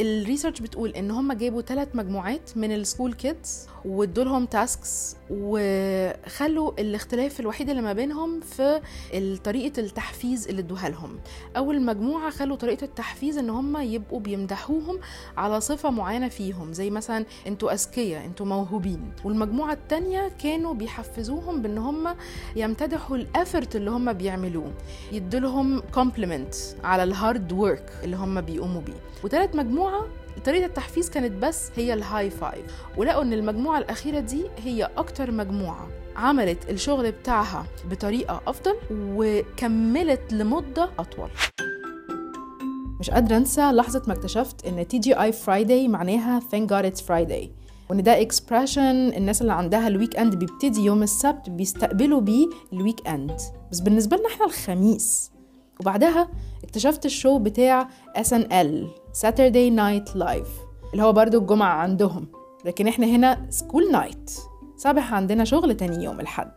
ال research بتقول إن هم جابوا ثلاث مجموعات من ال school kids وادولهم tasks وخلوا الاختلاف الوحيد اللي ما بينهم في طريقة التحفيز اللي ادوها لهم. أول مجموعة خلوا طريقة التحفيز إن هم يبقوا بيمدحوهم على صفة معينة فيهم زي مثلا أنتوا أذكياء أنتوا موهوبين. والمجموعة الثانية كانوا بيحفزوهم بإن هم يمتدحوا ال effort اللي هم بيعملوه يدولهم compliment على ال hard work اللي هم بيقوموا بيه. وثالث مجموعة طريقة التحفيز كانت بس هي ال high five ولقوا إن المجموعة الأخيرة دي هي أكتر مجموعة عملت الشغل بتاعها بطريقة أفضل وكملت لمدة أطول. مش قادرة أنسى لحظة ما اكتشفت إن TGI Friday معناها thank God it's Friday وإن ده expression الناس اللي عندها ال weekend بيبتدي يوم السبت بيستقبلوا بيه ال weekend بس بالنسبة لنا إحنا الخميس وبعدها اكتشفت ال show بتاع SNL Saturday Night Live اللي هو برضو الجمعة عندهم. لكن إحنا هنا school night صباح عندنا شغل تاني يوم الحد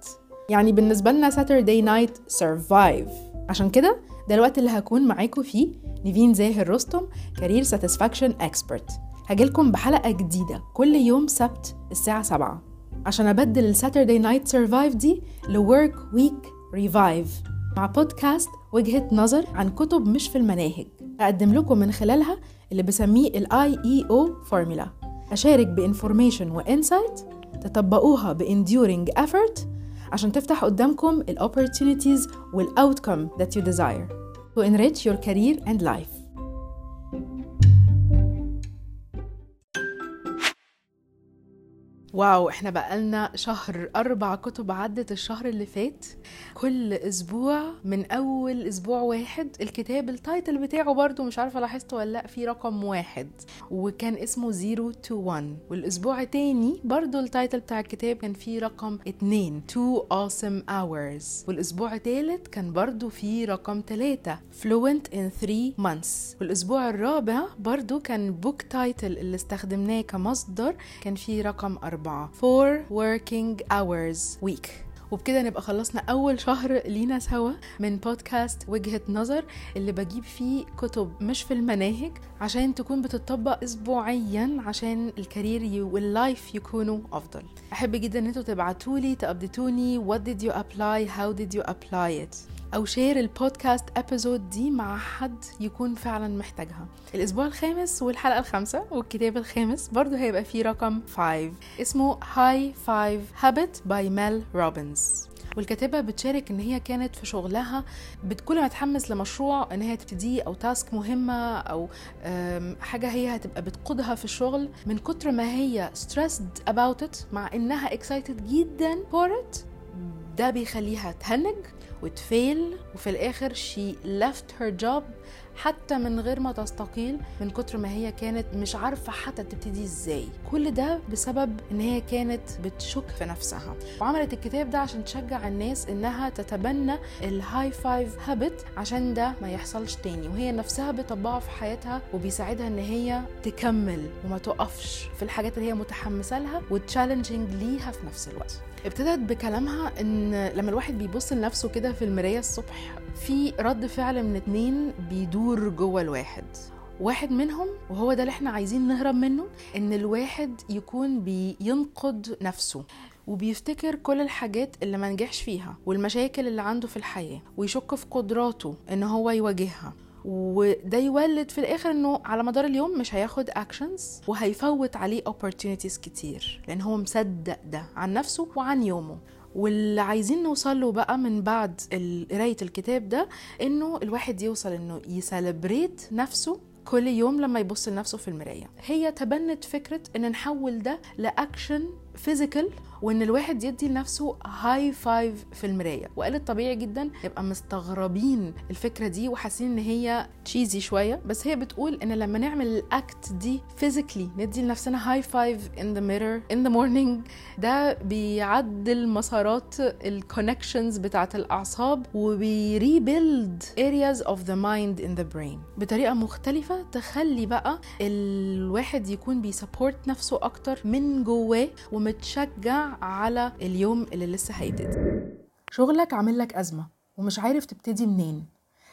يعني بالنسبة لنا Saturday Night Survive. عشان كده ده الوقت اللي هكون معاكم فيه نيفين زاهر رستم career satisfaction expert هجيلكم بحلقة جديدة كل يوم سبت الساعة 7 عشان أبدل ال Saturday Night Survive دي ل work week revive مع بودكاست وجهة نظر عن كتب مش في المناهج. أقدم لكم من خلالها اللي بسميه ال IEO Formula. أشارك ب information و insight تطبقوها ب enduring effort عشان تفتح قدامكم ال opportunities وال outcome that you desire. To enrich your career and life. Wow إحنا بقالنا شهر أربع كتب عدت الشهر اللي فات. كل أسبوع من أول أسبوع واحد. الكتاب ال title بتاعه برضو مش عارفة لاحظته ولا لأ في رقم واحد. وكان اسمه 0 to 1 والأسبوع تاني برضو ال title بتاع الكتاب كان فيه رقم اتنين 2 awesome hours. والأسبوع تالت كان برضو فيه رقم تلاتة fluent in 3 months. والأسبوع الرابع برضو كان book title اللي استخدمناه كمصدر كان فيه رقم أربعة. أربعة four working hours week. وبكده نبقى خلصنا أول شهر لينا سوا من بودكاست وجهة نظر اللي بجيب فيه كتب مش في المناهج عشان تكون بتطبق أسبوعيا عشان ال career وال life يكونوا أفضل. أحب جدا إن أنتوا تبعتولي ت update وني what did you apply how did you apply it أو share ال podcast episode دي مع حد يكون فعلا محتاجها. الأسبوع الخامس والحلقة الخامسة والكتاب الخامس برضو هيبقى فيه رقم 5 اسمه high 5 habit by ميل روبنز والكاتبة بتشارك إن هي كانت في شغلها كل ما لمشروع إن هي تبتديه أو task مهمة أو حاجة هي هتبقى بتقودها في الشغل. من كتر ما هي stressed about it مع إنها excited جدا for it ده بيخليها تهنج. وت fail وفي الآخر she left her job حتى من غير ما تستقيل من كتر ما هي كانت مش عارفة حتى تبتدي إزاي. كل ده بسبب إن هي كانت بتشك في نفسها. وعملت الكتاب ده عشان تشجع الناس إنها تتبنى ال high five habit عشان ده ما يحصلش تاني. وهي نفسها بتطبقه في حياتها وبيساعدها إن هي تكمل وما تقفش في الحاجات اللي هي متحمسة لها و challenging ليها في نفس الوقت. ابتدت بكلامها إن لما الواحد بيبص لنفسه كده في المراية الصبح في رد فعل من اتنين بيدور جوه الواحد. واحد منهم وهو ده اللي إحنا عايزين نهرب منه إن الواحد يكون بينقد نفسه وبيفتكر كل الحاجات اللي ما نجحش فيها والمشاكل اللي عنده في الحياة ويشك في قدراته إن هو يواجهها. وده يولد في الآخر إنه على مدار اليوم مش هياخد اكشنز وهيفوت عليه opportunities كتير لأن هو مصدق ده عن نفسه وعن يومه. واللي عايزين نوصل له بقى من بعد قراية الكتاب ده إنه الواحد يوصل إنه ي celebrate نفسه كل يوم لما يبص لنفسه في المراية. هي تبنت فكرة إن نحول ده ل action physical وإن الواحد يدي لنفسه high five في المراية. وقالت طبيعي جدا نبقى مستغربين الفكرة دي وحاسين إن هي cheesy شوية. بس هي بتقول إن لما نعمل ال act دي physically ندي لنفسنا high five in the mirror in the morning ده بيعدل مسارات ال connections بتاعة الأعصاب وبي rebuild areas of the mind in the brain. بطريقة مختلفة تخلي بقى الواحد يكون بي support نفسه أكتر من جواه ومتشجع على اليوم اللي لسه هيبتدي. شغلك عامل لك أزمة ومش عارف تبتدي منين.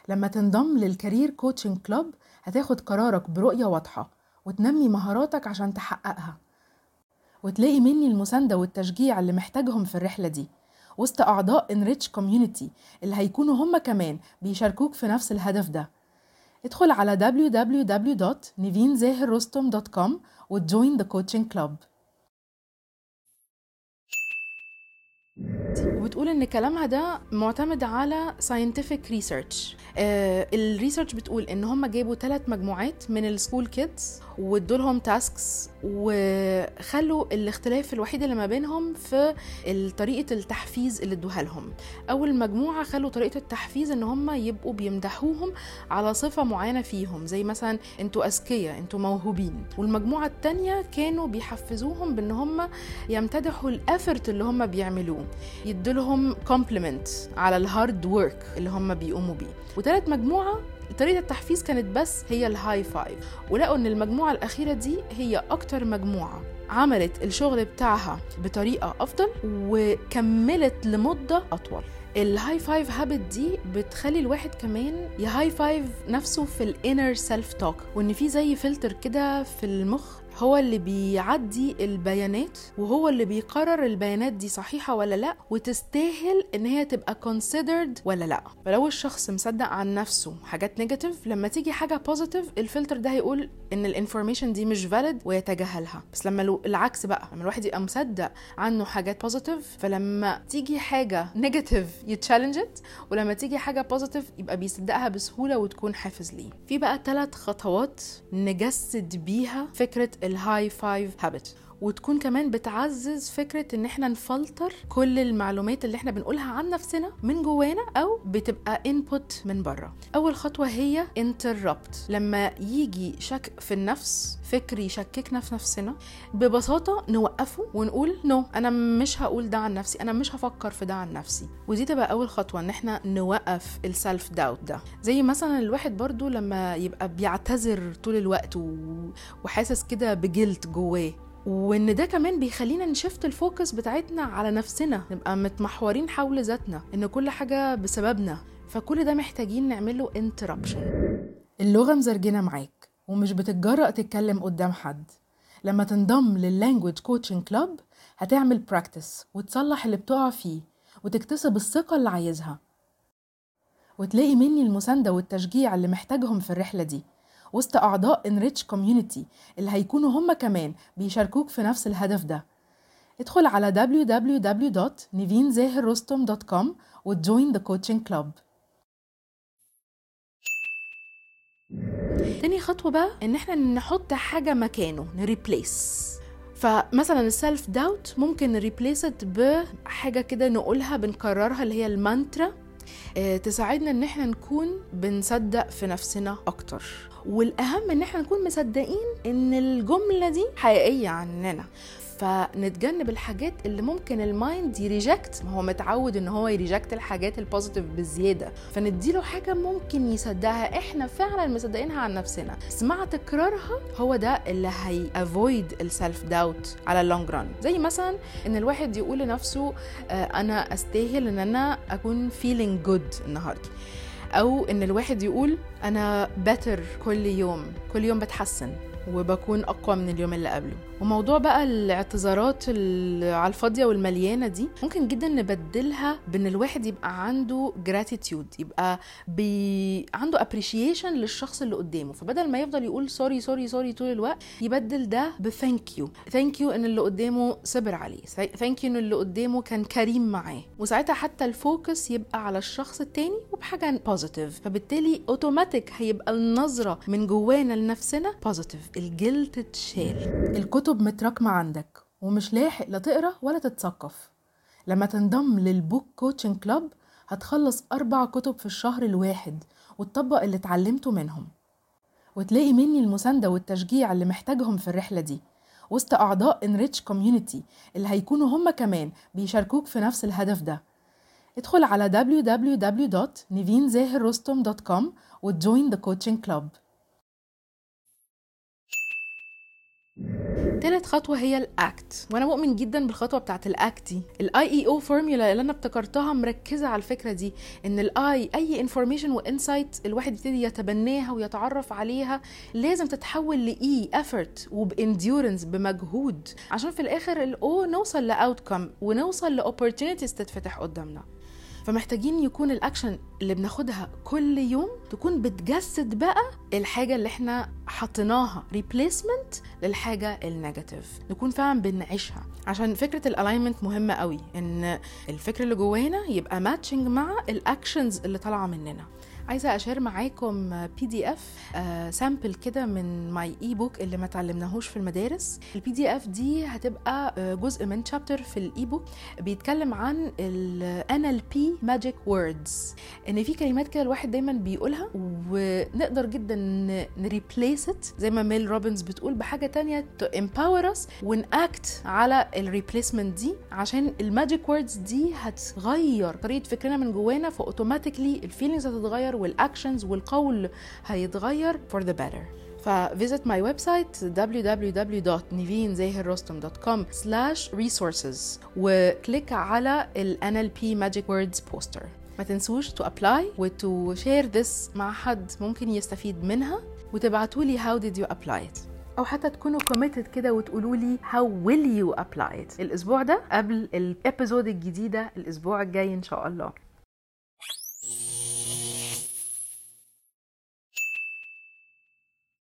لما تنضم لل career coaching club هتاخد قرارك برؤية واضحة وتنمي مهاراتك عشان تحققها. وتلاقي مني المساندة والتشجيع اللي محتاجهم في الرحلة دي. وسط أعضاء Enrich Community اللي هيكونوا هم كمان بيشاركوك في نفس الهدف ده. ادخل على www.nivinzahirrostom.com وت join the coaching club. وبتقول إن كلامها ده معتمد على research. آه ال research بتقول إن هم جابوا ثلاث مجموعات من ال school kids وادولهم tasks وخلوا الاختلاف الوحيد اللي ما بينهم في طريقة التحفيز اللي ادوها لهم. أول مجموعة خلوا طريقة التحفيز إن هم يبقوا بيمدحوهم على صفة معينة فيهم زي مثلا أنتوا أذكياء أنتوا موهوبين. والمجموعة الثانية كانوا بيحفزوهم بإن هم يمتدحوا ال effort اللي هم بيعملوه. يدولهم compliment على ال hard work اللي هم بيقوموا بيه. وتالت مجموعة طريقة التحفيز كانت بس هي ال high five ولقوا إن المجموعة الأخيرة دي هي أكتر مجموعة عملت الشغل بتاعها بطريقة أفضل وكملت لمدة أطول. ال high five habit دي بتخلي الواحد كمان ي high five نفسه في ال inner self talk وإن في زي فلتر كده في المخ هو اللي بيعدي البيانات وهو اللي بيقرر البيانات دي صحيحة ولا لأ وتستاهل إن هي تبقى considered ولا لأ. فلو الشخص مصدق عن نفسه حاجات negative لما تيجي حاجة positive الفلتر ده هيقول إن ال information دي مش valid ويتجاهلها. بس لما العكس بقى لما الواحد يبقى مصدق عنه حاجات positive فلما تيجي حاجة negative ي challenge ولما تيجي حاجة positive يبقى بيصدقها بسهولة وتكون حافز ليه. في بقى ثلاث خطوات نجسد بيها فكرة ال high five habit وتكون كمان بتعزز فكرة إن إحنا نفلتر كل المعلومات اللي إحنا بنقولها عن نفسنا من جوانا أو بتبقى input من بره. أول خطوة هي interrupt. لما يجي شك في النفس فكر يشككنا في نفسنا ببساطة نوقفه ونقول no no, أنا مش هقول ده عن نفسي أنا مش هفكر في ده عن نفسي. ودي تبقى أول خطوة إن إحنا نوقف ال self doubt ده. زي مثلا الواحد برضو لما يبقى بيعتذر طول الوقت وحاسس كده بجلد جواه. وإن ده كمان بيخلينا ن shift ال focus بتاعتنا على نفسنا نبقى متمحورين حول ذاتنا إن كل حاجة بسببنا فكل ده محتاجين نعمله interruption اللغة مزرجنة معاك ومش بتتجرأ تتكلم قدام حد. لما تنضم لل language coaching club هتعمل practice وتصلح اللي بتقع فيه وتكتسب الثقة اللي عايزها. وتلاقي مني المساندة والتشجيع اللي محتاجهم في الرحلة دي. وسط أعضاء Enrich Community اللي هيكونوا هم كمان بيشاركوك في نفس الهدف ده. ادخل على www.nivinzahirrostom.com و join the coaching club. تاني خطوة بقى إن إحنا نحط حاجة مكانه ن replace فمثلا ال self doubt ممكن ن replace it بحاجة كده نقولها بنكررها اللي هي المانترا. تساعدنا إن إحنا نكون بنصدق في نفسنا أكتر. والأهم إن إحنا نكون مصدقين إن الجملة دي حقيقية عننا. فنتجنب الحاجات اللي ممكن ال mind ي reject. ما هو متعود إن هو ي reject الحاجات ال positive بزياده فنديله حاجة ممكن يصدقها. إحنا فعلا مصدقينها عن نفسنا. بس مع تكرارها. هو ده اللي هي avoid ال self doubt على ال long run زي مثلا إن الواحد يقول لنفسه أنا أستاهل إن أنا أكون feeling good النهارده. أو إن الواحد يقول أنا better كل يوم. كل يوم بتحسن. وبكون أقوى من اليوم اللي قبله. وموضوع بقى الاعتذارات على الفاضية والمليانة دي ممكن جدا نبدلها بإن الواحد يبقى عنده gratitude يبقى بي... عنده appreciation للشخص اللي قدامه. فبدل ما يفضل يقول sorry sorry sorry طول الوقت يبدل ده ب thank you thank you إن اللي قدامه صبر عليه. thank you إن اللي قدامه كان كريم معاه. وساعتها حتى ال focus يبقى على الشخص التاني وبحاجة positive فبالتالي اوتوماتيك هيبقى النظرة من جوانا لنفسنا positive الجلد اتشال الكتب متراكمة عندك ومش لاحق لا تقرأ ولا تتثقف. لما تنضم للبوك كوتشنج كلاب هتخلص أربع كتب في الشهر الواحد وتطبق اللي اتعلمته منهم. وتلاقي مني المساندة والتشجيع اللي محتاجهم في الرحلة دي. وسط أعضاء Enrich Community اللي هيكونوا هم كمان بيشاركوك في نفس الهدف ده. ادخل على www.nivinzahirrostom.com وتجوين the coaching club. تالت خطوة هي ال act. وأنا مؤمن جدا بالخطوة بتاعت ال act دي. ال I E O formula اللي أنا ابتكرتها مركزة على الفكرة دي إن ال I أي information و insight الواحد يبتدي يتبناها ويتعرف عليها لازم تتحول ل E effort و ب endurance بمجهود. عشان في الآخر ال O نوصل ل outcome ونوصل ل opportunities تتفتح قدامنا. فمحتاجين يكون الأكشن اللي بناخدها كل يوم تكون بتجسد بقى الحاجة اللي إحنا حطيناها replacement للحاجة ال negative نكون فعلا بنعيشها. عشان فكرة ال alignment مهمة قوي إن الفكر اللي جوانا يبقى matching مع ال actions اللي طالعة مننا. عايزة أ share معاكم PDF sample كده من my e-book اللي ما تعلمناهوش في المدارس. ال PDF دي هتبقى آه، جزء من chapter في ال e-book بيتكلم عن ال NLP magic words إن في كلمات كده الواحد دايما بيقولها ونقدر جدا ن replace it زي ما ميل روبنز بتقول بحاجة تانية تو empower us ون act على ال replacement دي عشان ال magic words دي هتغير طريقة فكرنا من جوانا ف automatically ال feelings هتتغير وال actions والقول هيتغير for the better. ف visit my website www.nivinzahirrostom.com slash resources و click على ال NLP Magic Words poster. ما تنسوش to apply و to share this مع حد ممكن يستفيد منها. وتبعتوا لي how did you apply it. أو حتى تكونوا committed كده وتقولوا لي how will you apply it. الأسبوع ده قبل الابيزود الجديدة الأسبوع الجاي إن شاء الله.